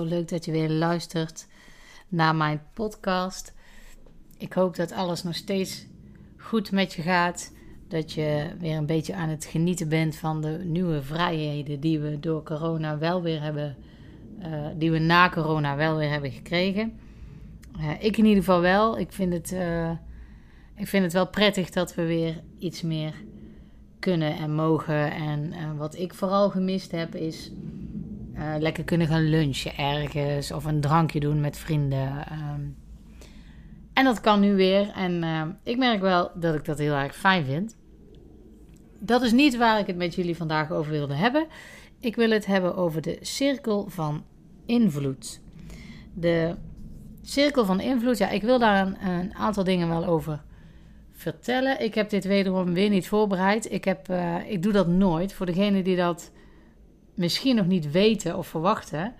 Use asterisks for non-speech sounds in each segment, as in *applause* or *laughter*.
Leuk dat je weer luistert naar mijn podcast. Ik hoop dat alles nog steeds goed met je gaat. Dat je weer een beetje aan het genieten bent van de nieuwe vrijheden die we door corona wel weer hebben, uh, die we na corona wel weer hebben gekregen. Uh, ik in ieder geval wel. Ik vind het, uh, ik vind het wel prettig dat we weer iets meer kunnen en mogen. En wat ik vooral gemist heb is uh, lekker kunnen gaan lunchen ergens of een drankje doen met vrienden. Ehm. en dat kan nu weer. En uh, ik merk wel dat ik dat heel erg fijn vind. Dat is niet waar ik het met jullie vandaag over wilde hebben. Ik wil het hebben over de cirkel van invloed. De cirkel van invloed, ja, ik wil daar een, aantal dingen wel over vertellen. Ik heb dit wederom weer niet voorbereid. Ik, heb, uh, ik doe dat nooit. Voor degene die dat misschien nog niet weten of verwachten.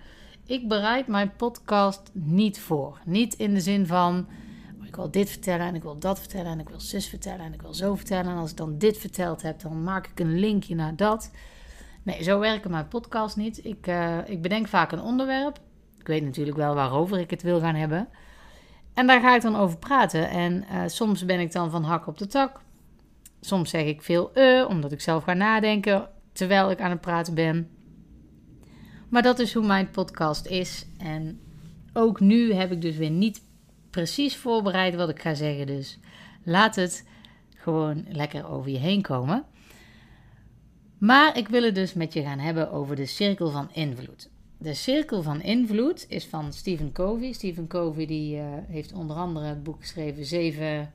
Ik bereid mijn podcast niet voor. Niet in de zin van. Oh, ik wil dit vertellen en ik wil dat vertellen en ik wil zus vertellen en ik wil zo vertellen. En als ik dan dit verteld heb, dan maak ik een linkje naar dat. Nee, zo werken mijn podcast niet. Ik, uh, ik bedenk vaak een onderwerp. Ik weet natuurlijk wel waarover ik het wil gaan hebben. En daar ga ik dan over praten. En uh, soms ben ik dan van hak op de tak. Soms zeg ik veel uh, omdat ik zelf ga nadenken terwijl ik aan het praten ben. Maar dat is hoe mijn podcast is. En ook nu heb ik dus weer niet precies voorbereid wat ik ga zeggen. Dus laat het gewoon lekker over je heen komen. Maar ik wil het dus met je gaan hebben over de cirkel van invloed. De cirkel van invloed is van Stephen Covey. Stephen Covey die, uh, heeft onder andere het boek geschreven Zeven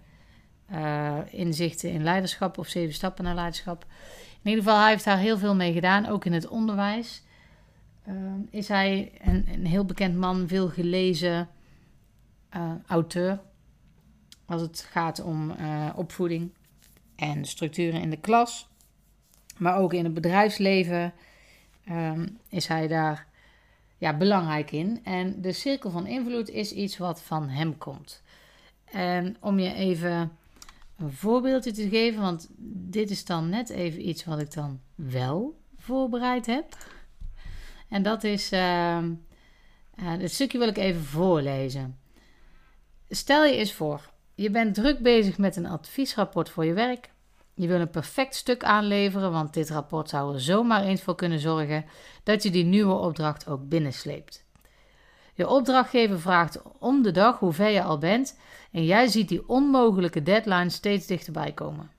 uh, inzichten in leiderschap of Zeven stappen naar leiderschap. In ieder geval, hij heeft daar heel veel mee gedaan, ook in het onderwijs. Uh, is hij een, een, heel bekend man, veel gelezen uh, auteur. Als het gaat om uh, opvoeding en structuren in de klas. Maar ook in het bedrijfsleven um, is hij daar ja, belangrijk in. En de cirkel van invloed is iets wat van hem komt. En om je even een voorbeeldje te geven, want dit is dan net even iets wat ik dan wel voorbereid heb. En dat is. Uh, uh, dit stukje wil ik even voorlezen. Stel je eens voor, je bent druk bezig met een adviesrapport voor je werk. Je wil een perfect stuk aanleveren, want dit rapport zou er zomaar eens voor kunnen zorgen dat je die nieuwe opdracht ook binnensleept. Je opdrachtgever vraagt om de dag hoe ver je al bent en jij ziet die onmogelijke deadline steeds dichterbij komen.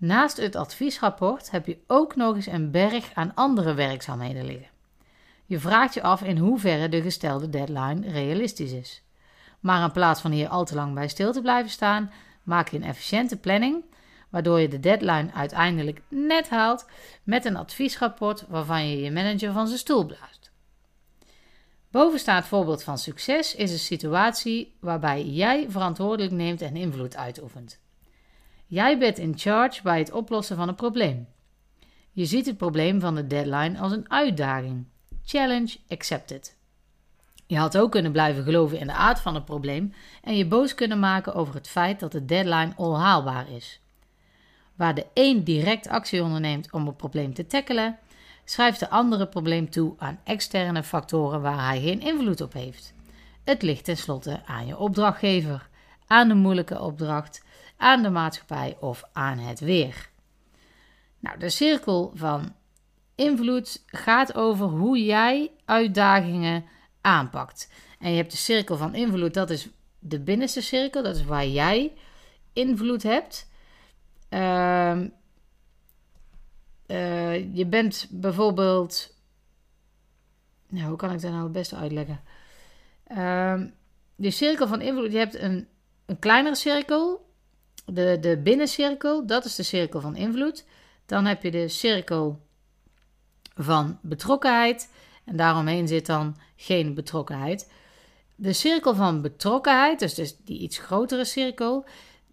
Naast het adviesrapport heb je ook nog eens een berg aan andere werkzaamheden liggen. Je vraagt je af in hoeverre de gestelde deadline realistisch is. Maar in plaats van hier al te lang bij stil te blijven staan, maak je een efficiënte planning, waardoor je de deadline uiteindelijk net haalt met een adviesrapport waarvan je je manager van zijn stoel blaast. Bovenstaand voorbeeld van succes is een situatie waarbij jij verantwoordelijk neemt en invloed uitoefent. Jij bent in charge bij het oplossen van een probleem. Je ziet het probleem van de deadline als een uitdaging. Challenge accepted. Je had ook kunnen blijven geloven in de aard van het probleem en je boos kunnen maken over het feit dat de deadline onhaalbaar is. Waar de een direct actie onderneemt om het probleem te tackelen, schrijft de andere het probleem toe aan externe factoren waar hij geen invloed op heeft. Het ligt tenslotte aan je opdrachtgever, aan de moeilijke opdracht, aan de maatschappij of aan het weer. Nou, de cirkel van invloed gaat over hoe jij uitdagingen aanpakt. En je hebt de cirkel van invloed, dat is de binnenste cirkel, dat is waar jij invloed hebt. Uh, uh, je bent bijvoorbeeld. Nou, hoe kan ik dat nou het beste uitleggen? Uh, de cirkel van invloed, je hebt een, een kleinere cirkel. De, de binnencirkel, dat is de cirkel van invloed. Dan heb je de cirkel van betrokkenheid. En daaromheen zit dan geen betrokkenheid. De cirkel van betrokkenheid, dus, dus die iets grotere cirkel,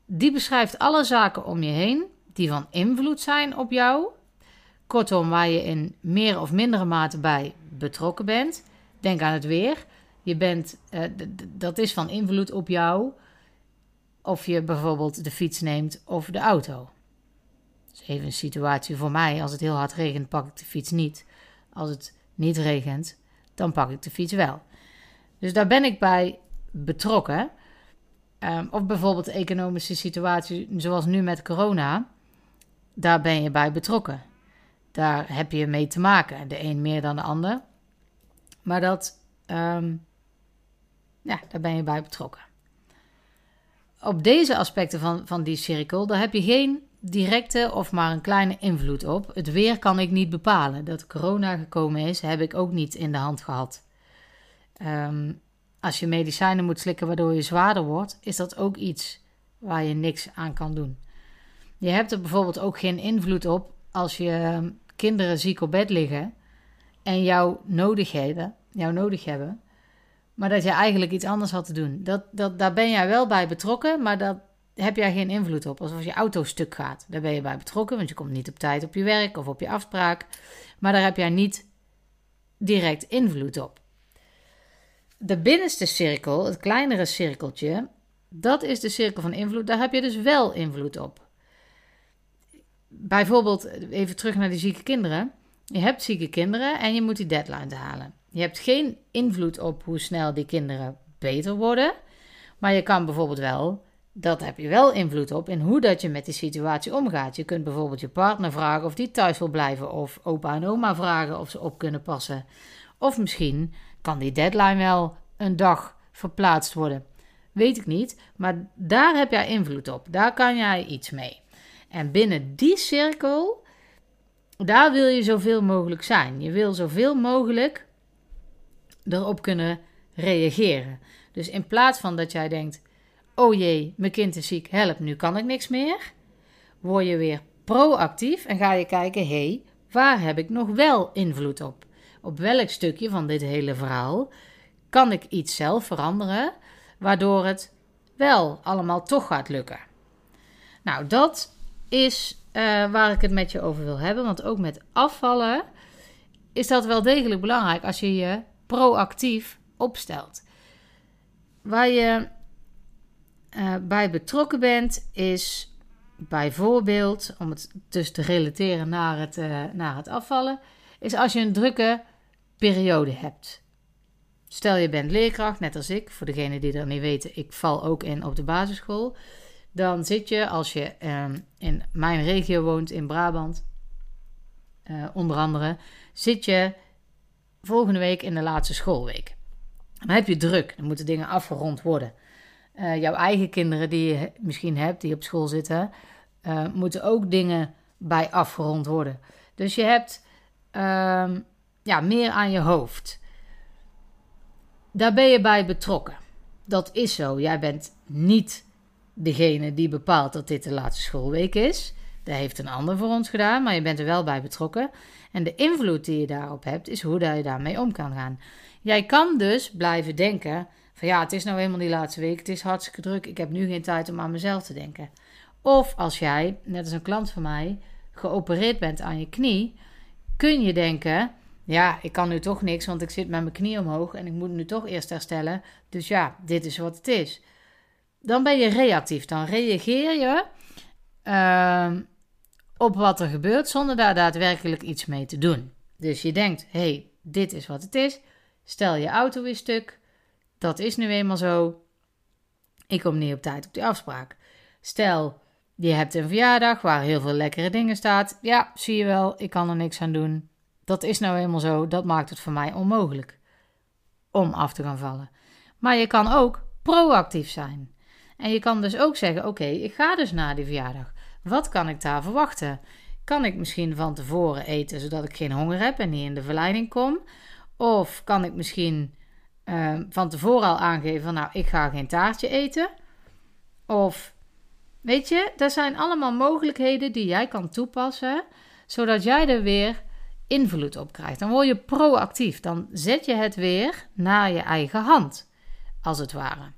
die beschrijft alle zaken om je heen die van invloed zijn op jou. Kortom, waar je in meer of mindere mate bij betrokken bent. Denk aan het weer. Je bent, uh, dat is van invloed op jou. Of je bijvoorbeeld de fiets neemt of de auto even een situatie voor mij. Als het heel hard regent, pak ik de fiets niet. Als het niet regent, dan pak ik de fiets wel. Dus daar ben ik bij betrokken. Um, of bijvoorbeeld de economische situatie zoals nu met corona. Daar ben je bij betrokken. Daar heb je mee te maken. De een meer dan de ander. Maar dat, um, ja, daar ben je bij betrokken. Op deze aspecten van, van die cirkel, daar heb je geen directe of maar een kleine invloed op. Het weer kan ik niet bepalen. Dat corona gekomen is, heb ik ook niet in de hand gehad. Um, als je medicijnen moet slikken waardoor je zwaarder wordt, is dat ook iets waar je niks aan kan doen. Je hebt er bijvoorbeeld ook geen invloed op als je ehm, kinderen ziek op bed liggen en jou nodigheden, jou nodig hebben, maar dat je eigenlijk iets anders had te doen. Dat, dat, daar ben jij wel bij betrokken, maar dat heb jij geen invloed op. Alsof je auto stuk gaat, daar ben je bij betrokken, want je komt niet op tijd op je werk of op je afspraak, maar daar heb jij niet direct invloed op. De binnenste cirkel, het kleinere cirkeltje, dat is de cirkel van invloed. Daar heb je dus wel invloed op. Bijvoorbeeld, even terug naar die zieke kinderen. Je hebt zieke kinderen en je moet die deadline halen. Je hebt geen invloed op hoe snel die kinderen beter worden. Maar je kan bijvoorbeeld wel, dat heb je wel invloed op, in hoe dat je met die situatie omgaat. Je kunt bijvoorbeeld je partner vragen of die thuis wil blijven. Of opa en oma vragen of ze op kunnen passen. Of misschien kan die deadline wel een dag verplaatst worden? Weet ik niet, maar daar heb jij invloed op. Daar kan jij iets mee. En binnen die cirkel, daar wil je zoveel mogelijk zijn. Je wil zoveel mogelijk erop kunnen reageren. Dus in plaats van dat jij denkt: oh jee, mijn kind is ziek, help, nu kan ik niks meer. Word je weer proactief en ga je kijken: hé, hey, waar heb ik nog wel invloed op? op welk stukje van dit hele verhaal kan ik iets zelf veranderen, waardoor het wel allemaal toch gaat lukken. Nou, dat is uh, waar ik het met je over wil hebben, want ook met afvallen is dat wel degelijk belangrijk als je je proactief opstelt. Waar je uh, bij betrokken bent, is bijvoorbeeld, om het dus te relateren naar het, uh, naar het afvallen, is als je een drukke periode hebt. Stel je bent leerkracht, net als ik, voor degenen die dat niet weten, ik val ook in op de basisschool. Dan zit je, als je ehm, in mijn regio woont, in Brabant, uh, onder andere, zit je volgende week in de laatste schoolweek. Dan heb je druk, dan moeten dingen afgerond worden. Uh, jouw eigen kinderen die je misschien hebt, die op school zitten, uh, moeten ook dingen bij afgerond worden. Dus je hebt ehm, ja, meer aan je hoofd. Daar ben je bij betrokken. Dat is zo. Jij bent niet degene die bepaalt dat dit de laatste schoolweek is. Dat heeft een ander voor ons gedaan, maar je bent er wel bij betrokken. En de invloed die je daarop hebt, is hoe je daarmee om kan gaan. Jij kan dus blijven denken: van ja, het is nou helemaal die laatste week, het is hartstikke druk, ik heb nu geen tijd om aan mezelf te denken. Of als jij, net als een klant van mij, geopereerd bent aan je knie, kun je denken: ja, ik kan nu toch niks, want ik zit met mijn knie omhoog en ik moet nu toch eerst herstellen. Dus ja, dit is wat het is. Dan ben je reactief. Dan reageer je uh, op wat er gebeurt zonder daar daadwerkelijk iets mee te doen. Dus je denkt, hé, hey, dit is wat het is. Stel je auto is stuk. Dat is nu eenmaal zo. Ik kom niet op tijd op die afspraak. Stel, je hebt een verjaardag waar heel veel lekkere dingen staat. Ja, zie je wel, ik kan er niks aan doen. Dat is nou eenmaal zo, dat maakt het voor mij onmogelijk om af te gaan vallen. Maar je kan ook proactief zijn. En je kan dus ook zeggen: Oké, ik ga dus naar die verjaardag. Wat kan ik daar verwachten? Kan ik misschien van tevoren eten zodat ik geen honger heb en niet in de verleiding kom? Of kan ik misschien uh, van tevoren al aangeven: Nou, ik ga geen taartje eten? Of weet je, dat zijn allemaal mogelijkheden die jij kan toepassen, zodat jij er weer invloed op krijgt. Dan word je proactief. Dan zet je het weer naar je eigen hand, als het ware.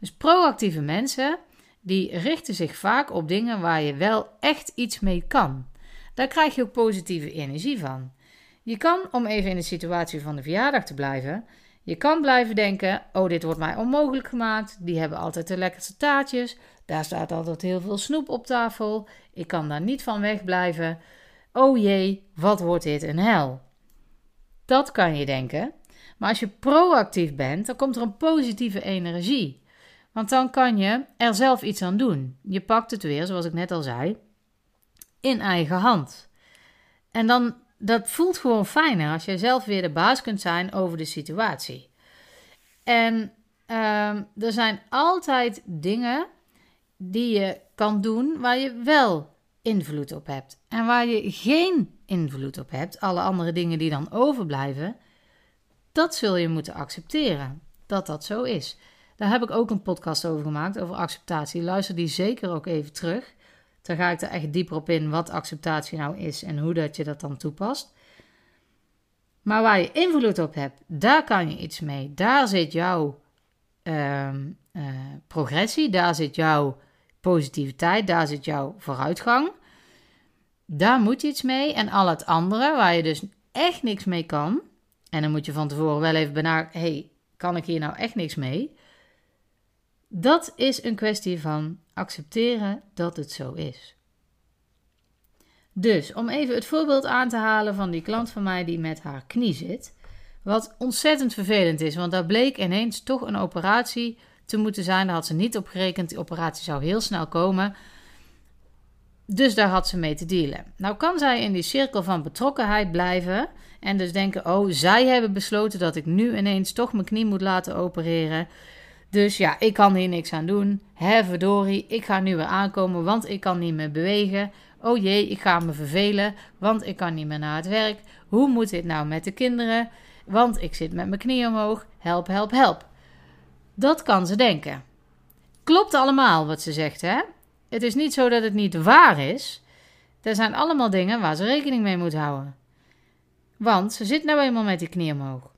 Dus proactieve mensen, die richten zich vaak op dingen waar je wel echt iets mee kan. Daar krijg je ook positieve energie van. Je kan, om even in de situatie van de verjaardag te blijven, je kan blijven denken: oh, dit wordt mij onmogelijk gemaakt. Die hebben altijd de lekkerste taartjes. Daar staat altijd heel veel snoep op tafel. Ik kan daar niet van wegblijven. Oh jee, wat wordt dit een hel? Dat kan je denken. Maar als je proactief bent, dan komt er een positieve energie. Want dan kan je er zelf iets aan doen. Je pakt het weer, zoals ik net al zei, in eigen hand. En dan, dat voelt gewoon fijner als jij zelf weer de baas kunt zijn over de situatie. En ehm, er zijn altijd dingen die je kan doen waar je wel invloed op hebt. En waar je geen invloed op hebt, alle andere dingen die dan overblijven, dat zul je moeten accepteren. Dat dat zo is. Daar heb ik ook een podcast over gemaakt, over acceptatie. Luister die zeker ook even terug. Dan ga ik er echt dieper op in wat acceptatie nou is en hoe dat je dat dan toepast. Maar waar je invloed op hebt, daar kan je iets mee. Daar zit jouw ehm, eh, progressie, daar zit jouw positiviteit, daar zit jouw vooruitgang. Daar moet je iets mee. En al het andere, waar je dus echt niks mee kan. En dan moet je van tevoren wel even benadrukken: hey, kan ik hier nou echt niks mee? Dat is een kwestie van accepteren dat het zo is. Dus om even het voorbeeld aan te halen van die klant van mij die met haar knie zit. Wat ontzettend vervelend is, want daar bleek ineens toch een operatie te moeten zijn. Daar had ze niet op gerekend. Die operatie zou heel snel komen. Dus daar had ze mee te dealen. Nou kan zij in die cirkel van betrokkenheid blijven en dus denken: oh, zij hebben besloten dat ik nu ineens toch mijn knie moet laten opereren. Dus ja, ik kan hier niks aan doen. Hè, verdorie, ik ga nu weer aankomen, want ik kan niet meer bewegen. Oh jee, ik ga me vervelen, want ik kan niet meer naar het werk. Hoe moet dit nou met de kinderen? Want ik zit met mijn knie omhoog. Help, help, help. Dat kan ze denken. Klopt allemaal wat ze zegt, hè? Het is niet zo dat het niet waar is. Er zijn allemaal dingen waar ze rekening mee moet houden. Want ze zit nou eenmaal met die knie omhoog.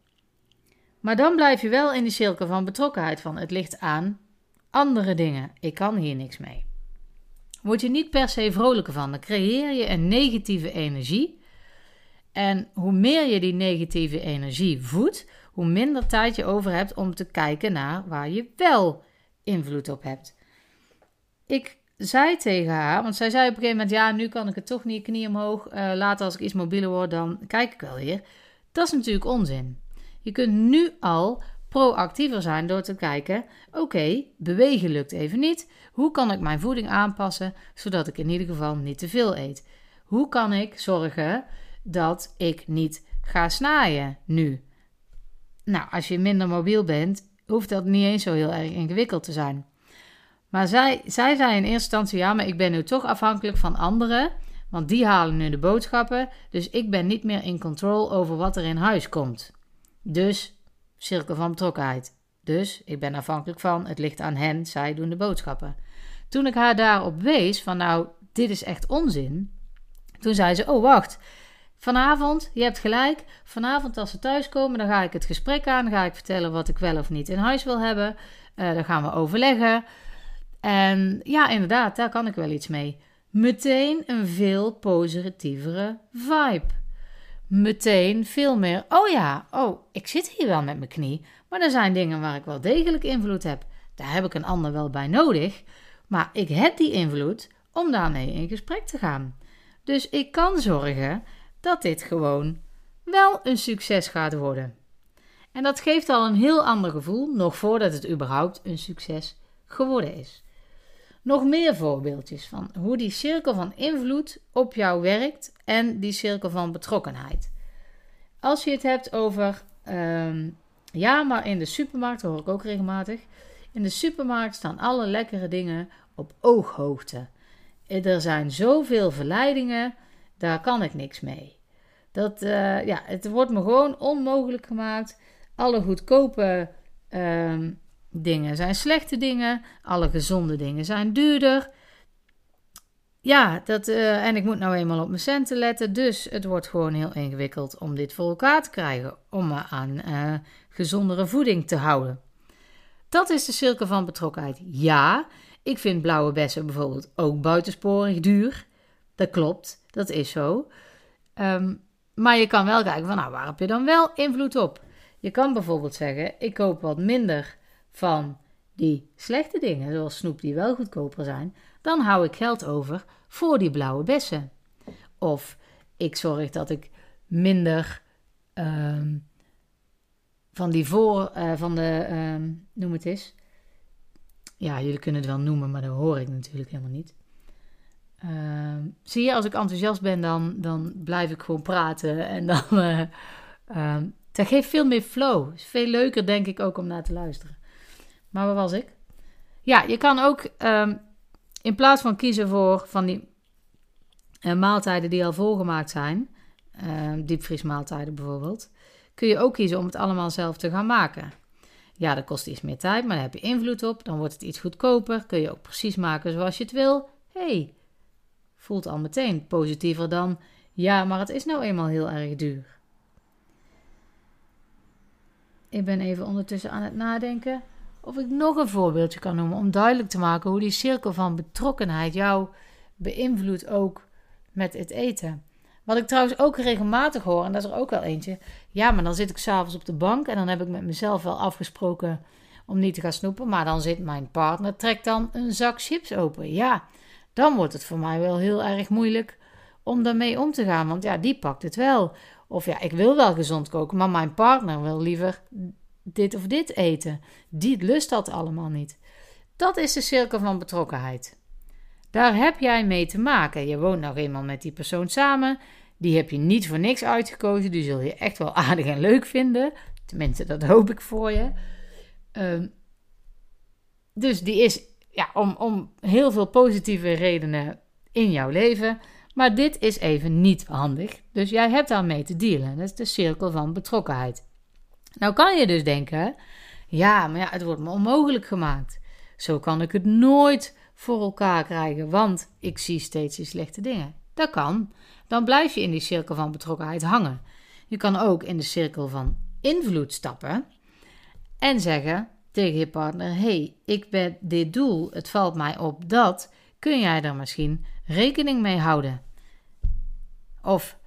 Maar dan blijf je wel in die cirkel van betrokkenheid van het ligt aan andere dingen. Ik kan hier niks mee. Word je niet per se vrolijker van, dan creëer je een negatieve energie. En hoe meer je die negatieve energie voedt, hoe minder tijd je over hebt om te kijken naar waar je wel invloed op hebt. Ik zei tegen haar, want zij zei op een gegeven moment: Ja, nu kan ik het toch niet, knie omhoog. Uh, later, als ik iets mobieler word, dan kijk ik wel weer. Dat is natuurlijk onzin. Je kunt nu al proactiever zijn door te kijken: oké, bewegen lukt even niet. Hoe kan ik mijn voeding aanpassen zodat ik in ieder geval niet te veel eet? Hoe kan ik zorgen dat ik niet ga snaaien nu? Nou, als je minder mobiel bent, hoeft dat niet eens zo heel erg ingewikkeld te zijn. Maar zij, zij zei in eerste instantie: ja, maar ik ben nu toch afhankelijk van anderen, want die halen nu de boodschappen, dus ik ben niet meer in control over wat er in huis komt. Dus cirkel van betrokkenheid. Dus ik ben afhankelijk van, het ligt aan hen, zij doen de boodschappen. Toen ik haar daarop wees van nou, dit is echt onzin, toen zei ze, oh wacht, vanavond, je hebt gelijk, vanavond als ze thuiskomen, dan ga ik het gesprek aan, ga ik vertellen wat ik wel of niet in huis wil hebben, uh, dan gaan we overleggen. En ja, inderdaad, daar kan ik wel iets mee. Meteen een veel positievere vibe. Meteen veel meer, oh ja, oh, ik zit hier wel met mijn knie, maar er zijn dingen waar ik wel degelijk invloed heb. Daar heb ik een ander wel bij nodig, maar ik heb die invloed om daarmee in gesprek te gaan. Dus ik kan zorgen dat dit gewoon wel een succes gaat worden. En dat geeft al een heel ander gevoel, nog voordat het überhaupt een succes geworden is. Nog meer voorbeeldjes van hoe die cirkel van invloed op jou werkt en die cirkel van betrokkenheid. Als je het hebt over, ehm, ja, maar in de supermarkt, hoor ik ook regelmatig. In de supermarkt staan alle lekkere dingen op ooghoogte. Er zijn zoveel verleidingen, daar kan ik niks mee. Dat, uh, ja, het wordt me gewoon onmogelijk gemaakt. Alle goedkope ehm, dingen zijn slechte dingen. Alle gezonde dingen zijn duurder. Ja, dat, uh, en ik moet nou eenmaal op mijn centen letten. Dus het wordt gewoon heel ingewikkeld om dit voor elkaar te krijgen. Om me aan uh, gezondere voeding te houden. Dat is de cirkel van betrokkenheid. Ja, ik vind blauwe bessen bijvoorbeeld ook buitensporig duur. Dat klopt, dat is zo. Um, maar je kan wel kijken van, nou, waar heb je dan wel invloed op? Je kan bijvoorbeeld zeggen, ik koop wat minder van die slechte dingen, zoals snoep die wel goedkoper zijn, dan hou ik geld over voor die blauwe bessen. Of ik zorg dat ik minder, um, van die voor, uh, van de, ehm, noem het eens. Ja, jullie kunnen het wel noemen, maar dat hoor ik natuurlijk helemaal niet. Ehm, zie je, als ik enthousiast ben, dan, dan blijf ik gewoon praten. En dan, uh, *laughs* dat geeft veel meer flow. Is veel leuker, denk ik, ook om naar te luisteren. Maar waar was ik? Ja, je kan ook in plaats van kiezen voor van die uh, maaltijden die al volgemaakt zijn, uh, diepvriesmaaltijden bijvoorbeeld, kun je ook kiezen om het allemaal zelf te gaan maken. Ja, dat kost iets meer tijd, maar daar heb je invloed op. Dan wordt het iets goedkoper. Kun je ook precies maken zoals je het wil. hey, voelt al meteen positiever dan ja, maar het is nou eenmaal heel erg duur. Ik ben even ondertussen aan het nadenken of ik nog een voorbeeldje kan noemen om duidelijk te maken hoe die cirkel van betrokkenheid jou beïnvloedt ook met het eten. Wat ik trouwens ook regelmatig hoor, en dat is er ook wel eentje. Ja, maar dan zit ik s'avonds op de bank en dan heb ik met mezelf wel afgesproken om niet te gaan snoepen. Maar dan zit mijn partner, trekt dan een zak chips open. Ja, dan wordt het voor mij wel heel erg moeilijk om daarmee om te gaan. Want ja, die pakt het wel. Of ja, ik wil wel gezond koken, maar mijn partner wil liever dit of dit eten. Die lust dat allemaal niet. Dat is de cirkel van betrokkenheid. Daar heb jij mee te maken. Je woont nog eenmaal met die persoon samen. Die heb je niet voor niks uitgekozen. Die zul je echt wel *laughs* aardig en leuk vinden. Tenminste, dat hoop ik voor je. Ehm, dus die is ja, om, om heel veel positieve redenen in jouw leven. Maar dit is even niet handig. Dus jij hebt daarmee te dealen. Dat is de cirkel van betrokkenheid. Nou kan je dus denken, ja, maar ja, het wordt me onmogelijk gemaakt. Zo kan ik het nooit voor elkaar krijgen, want ik zie steeds die slechte dingen. Dat kan. Dan blijf je in die cirkel van betrokkenheid hangen. Je kan ook in de cirkel van invloed stappen en zeggen tegen je partner: hey, ik ben dit doel, het valt mij op dat. Kun jij er misschien rekening mee houden? Of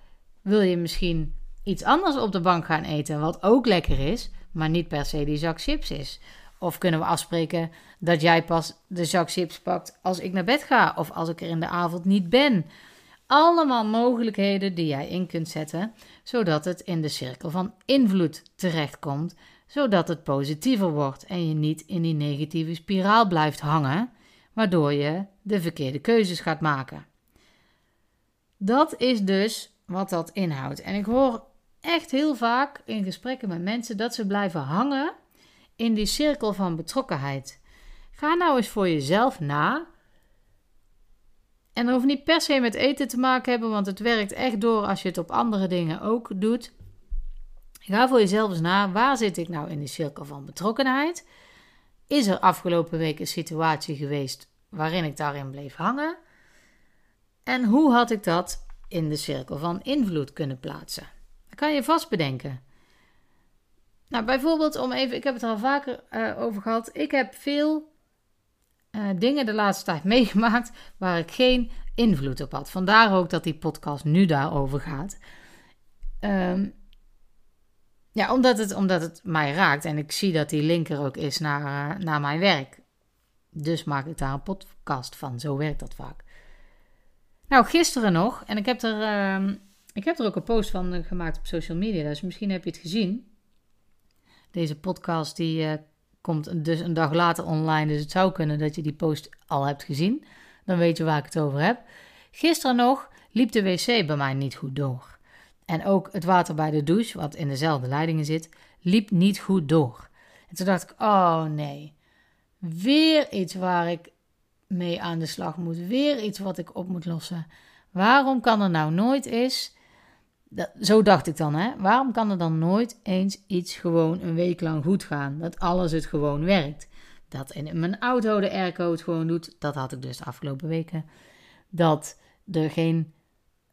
wil je misschien iets anders op de bank gaan eten, wat ook lekker is, maar niet per se die zak chips is? Of kunnen we afspreken dat jij pas de zak chips pakt als ik naar bed ga of als ik er in de avond niet ben? Allemaal mogelijkheden die jij in kunt zetten, zodat het in de cirkel van invloed terechtkomt, zodat het positiever wordt en je niet in die negatieve spiraal blijft hangen, waardoor je de verkeerde keuzes gaat maken. Dat is dus wat dat inhoudt. En ik hoor echt heel vaak in gesprekken met mensen dat ze blijven hangen in die cirkel van betrokkenheid. Ga nou eens voor jezelf na. En dat hoeft niet per se met eten te maken hebben, want het werkt echt door als je het op andere dingen ook doet. Ga voor jezelf eens na, waar zit ik nou in die cirkel van betrokkenheid? Is er afgelopen week een situatie geweest waarin ik daarin bleef hangen? En hoe had ik dat in de cirkel van invloed kunnen plaatsen? Kan je vast bedenken. Nou, bijvoorbeeld om even, ik heb het al vaker uh, over gehad. Ik heb veel uh, dingen de laatste tijd *laughs* meegemaakt waar ik geen invloed op had. Vandaar ook dat die podcast nu daarover gaat. Um, ja, omdat het, omdat het mij raakt en ik zie dat die link er ook is naar, uh, naar mijn werk. Dus maak ik daar een podcast van. Zo werkt dat vaak. Nou, gisteren nog, en ik heb er, uh, ik heb er ook een post van gemaakt op social media, dus misschien heb je het gezien. Deze podcast die uh, komt dus een dag later online, dus het zou kunnen dat je die post al hebt gezien. Dan weet je waar ik het over heb. Gisteren nog liep de wc bij mij niet goed door. En ook het water bij de douche, wat in dezelfde leidingen zit, liep niet goed door. En toen dacht ik: oh nee, weer iets waar ik mee aan de slag moet, weer iets wat ik op moet lossen. Waarom kan er nou nooit eens dat, zo dacht ik dan, hè? Waarom kan er dan nooit eens iets gewoon een week lang goed gaan? Dat alles het gewoon werkt. Dat in mijn auto de airco het gewoon doet. Dat had ik dus de afgelopen weken. Dat er geen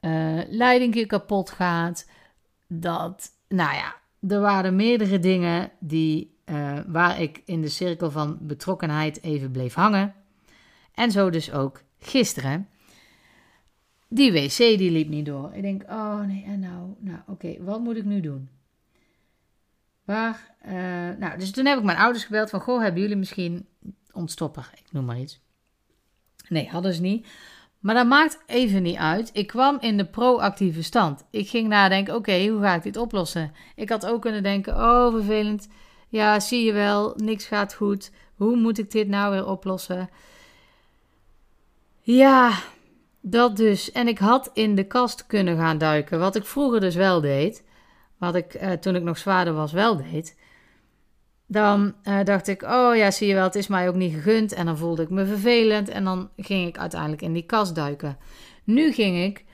uh, leidingje kapot gaat. Dat, nou ja, er waren meerdere dingen die, uh, waar ik in de cirkel van betrokkenheid even bleef hangen. En zo dus ook gisteren. Die wc die liep niet door. Ik denk, oh nee, en nou, nou oké, wat moet ik nu doen? Waar, uh, nou, dus toen heb ik mijn ouders gebeld van, goh, hebben jullie misschien ontstopper? Ik noem maar iets. Nee, hadden ze niet. Maar dat maakt even niet uit. Ik kwam in de proactieve stand. Ik ging nadenken: oké, hoe ga ik dit oplossen? Ik had ook kunnen denken: oh, vervelend. Ja, zie je wel, niks gaat goed. Hoe moet ik dit nou weer oplossen? Ja, dat dus. En ik had in de kast kunnen gaan duiken, wat ik vroeger dus wel deed. Wat ik eh, toen ik nog zwaarder was wel deed. Dan uh, dacht ik, oh ja, zie je wel, het is mij ook niet gegund. En dan voelde ik me vervelend en dan ging ik uiteindelijk in die kast duiken. Nu ging ik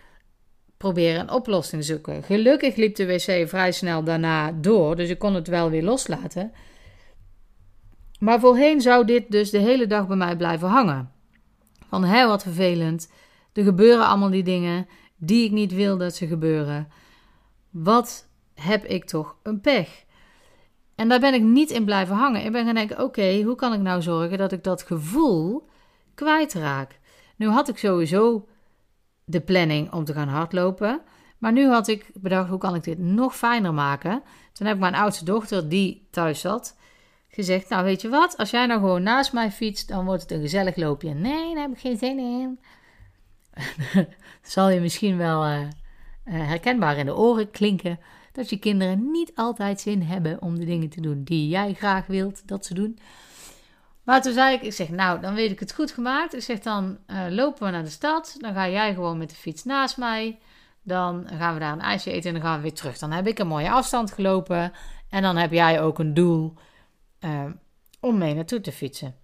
proberen een oplossing zoeken. Gelukkig liep de wc vrij snel daarna door, dus ik kon het wel weer loslaten. Maar voorheen zou dit dus de hele dag bij mij blijven hangen. Van hé, wat vervelend. Er gebeuren allemaal die dingen die ik niet wil dat ze gebeuren. Wat heb ik toch een pech? En daar ben ik niet in blijven hangen. Ik ben gaan denken: oké, hoe kan ik nou zorgen dat ik dat gevoel kwijtraak? Nu had ik sowieso de planning om te gaan hardlopen. Maar nu had ik bedacht: hoe kan ik dit nog fijner maken? Toen heb ik mijn oudste dochter, die thuis zat, gezegd: Nou, weet je wat? Als jij nou gewoon naast mij fietst, dan wordt het een gezellig loopje. Nee, daar heb ik geen zin in. Zal je misschien wel uh, herkenbaar in de oren klinken dat je kinderen niet altijd zin hebben om de dingen te doen die jij graag wilt dat ze doen. Maar toen zei ik, ik zeg, nou, dan weet ik het goed gemaakt. Ik zeg, dan uh, lopen we naar de stad. Dan ga jij gewoon met de fiets naast mij. Dan gaan we daar een ijsje eten en dan gaan we weer terug. Dan heb ik een mooie afstand gelopen. En dan heb jij ook een doel om mee naartoe te fietsen.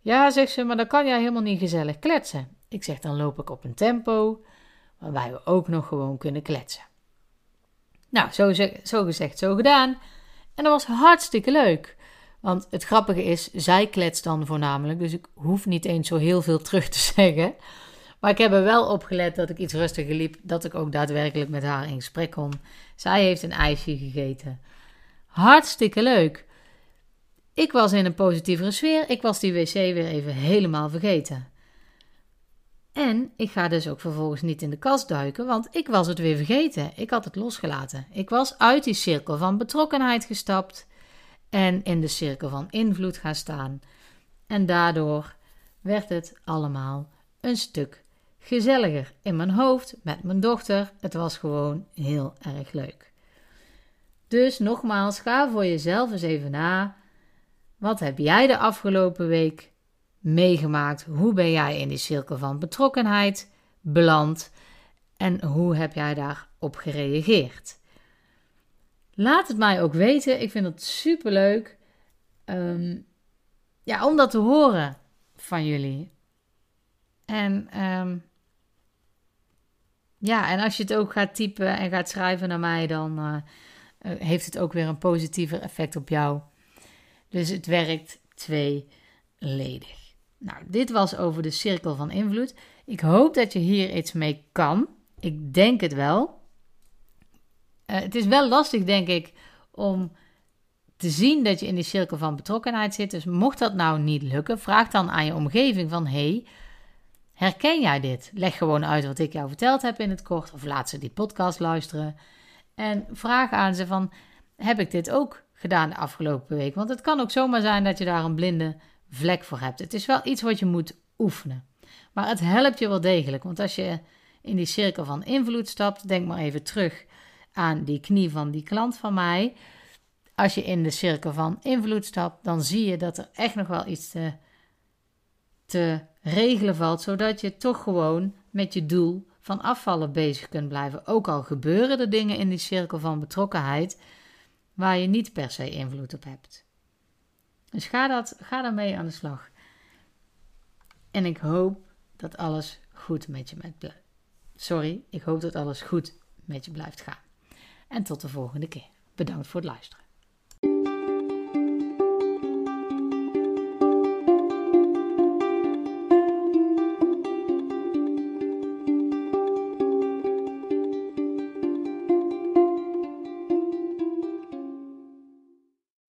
Ja, zegt ze, maar dan kan jij helemaal niet gezellig kletsen. Ik zeg, dan loop ik op een tempo waarbij we ook nog gewoon kunnen kletsen. Nou, zo, zo gezegd, zo gedaan. En dat was hartstikke leuk. Want het grappige is, zij kletst dan voornamelijk, dus ik hoef niet eens zo heel veel terug te *laughs* zeggen. Maar ik heb er wel op gelet dat ik iets rustiger liep, dat ik ook daadwerkelijk met haar in gesprek kon. Zij heeft een ijsje gegeten. Hartstikke leuk. Ik was in een positievere sfeer. Ik was die wc weer even helemaal vergeten. En ik ga dus ook vervolgens niet in de kast duiken, want ik was het weer vergeten. Ik had het losgelaten. Ik was uit die cirkel van betrokkenheid gestapt en in de cirkel van invloed gaan staan. En daardoor werd het allemaal een stuk gezelliger in mijn hoofd met mijn dochter. Het was gewoon heel erg leuk. Dus nogmaals, ga voor jezelf eens even na. Wat heb jij de afgelopen week meegemaakt? Hoe ben jij in die cirkel van betrokkenheid beland en hoe heb jij daarop gereageerd? Laat het mij ook weten. Ik vind het super leuk um, ja, om dat te horen van jullie. En um, ja, en als je het ook gaat typen en gaat schrijven naar mij, dan uh, heeft het ook weer een positiever effect op jou. Dus het werkt tweeledig. Nou, dit was over de cirkel van invloed. Ik hoop dat je hier iets mee kan. Ik denk het wel. Uh, het is wel lastig, denk ik, om te zien dat je in die cirkel van betrokkenheid zit. Dus mocht dat nou niet lukken, vraag dan aan je omgeving van... hey, herken jij dit? Leg gewoon uit wat ik jou verteld heb in het kort. Of laat ze die podcast luisteren. En vraag aan ze van, heb ik dit ook gedaan de afgelopen week? Want het kan ook zomaar zijn dat je daar een blinde vlek voor hebt. Het is wel iets wat je moet oefenen. Maar het helpt je wel degelijk. Want als je in die cirkel van invloed stapt, denk maar even terug aan die knie van die klant van mij. Als je in de cirkel van invloed stapt, dan zie je dat er echt nog wel iets te, te regelen valt, zodat je toch gewoon met je doel van afvallen bezig kunt blijven. Ook al gebeuren er dingen in die cirkel van betrokkenheid waar je niet per se invloed op hebt. Dus ga, dat, ga daarmee aan de slag. En ik hoop dat alles goed met je met Sorry, ik hoop dat alles goed met je blijft gaan. En tot de volgende keer. Bedankt voor het luisteren.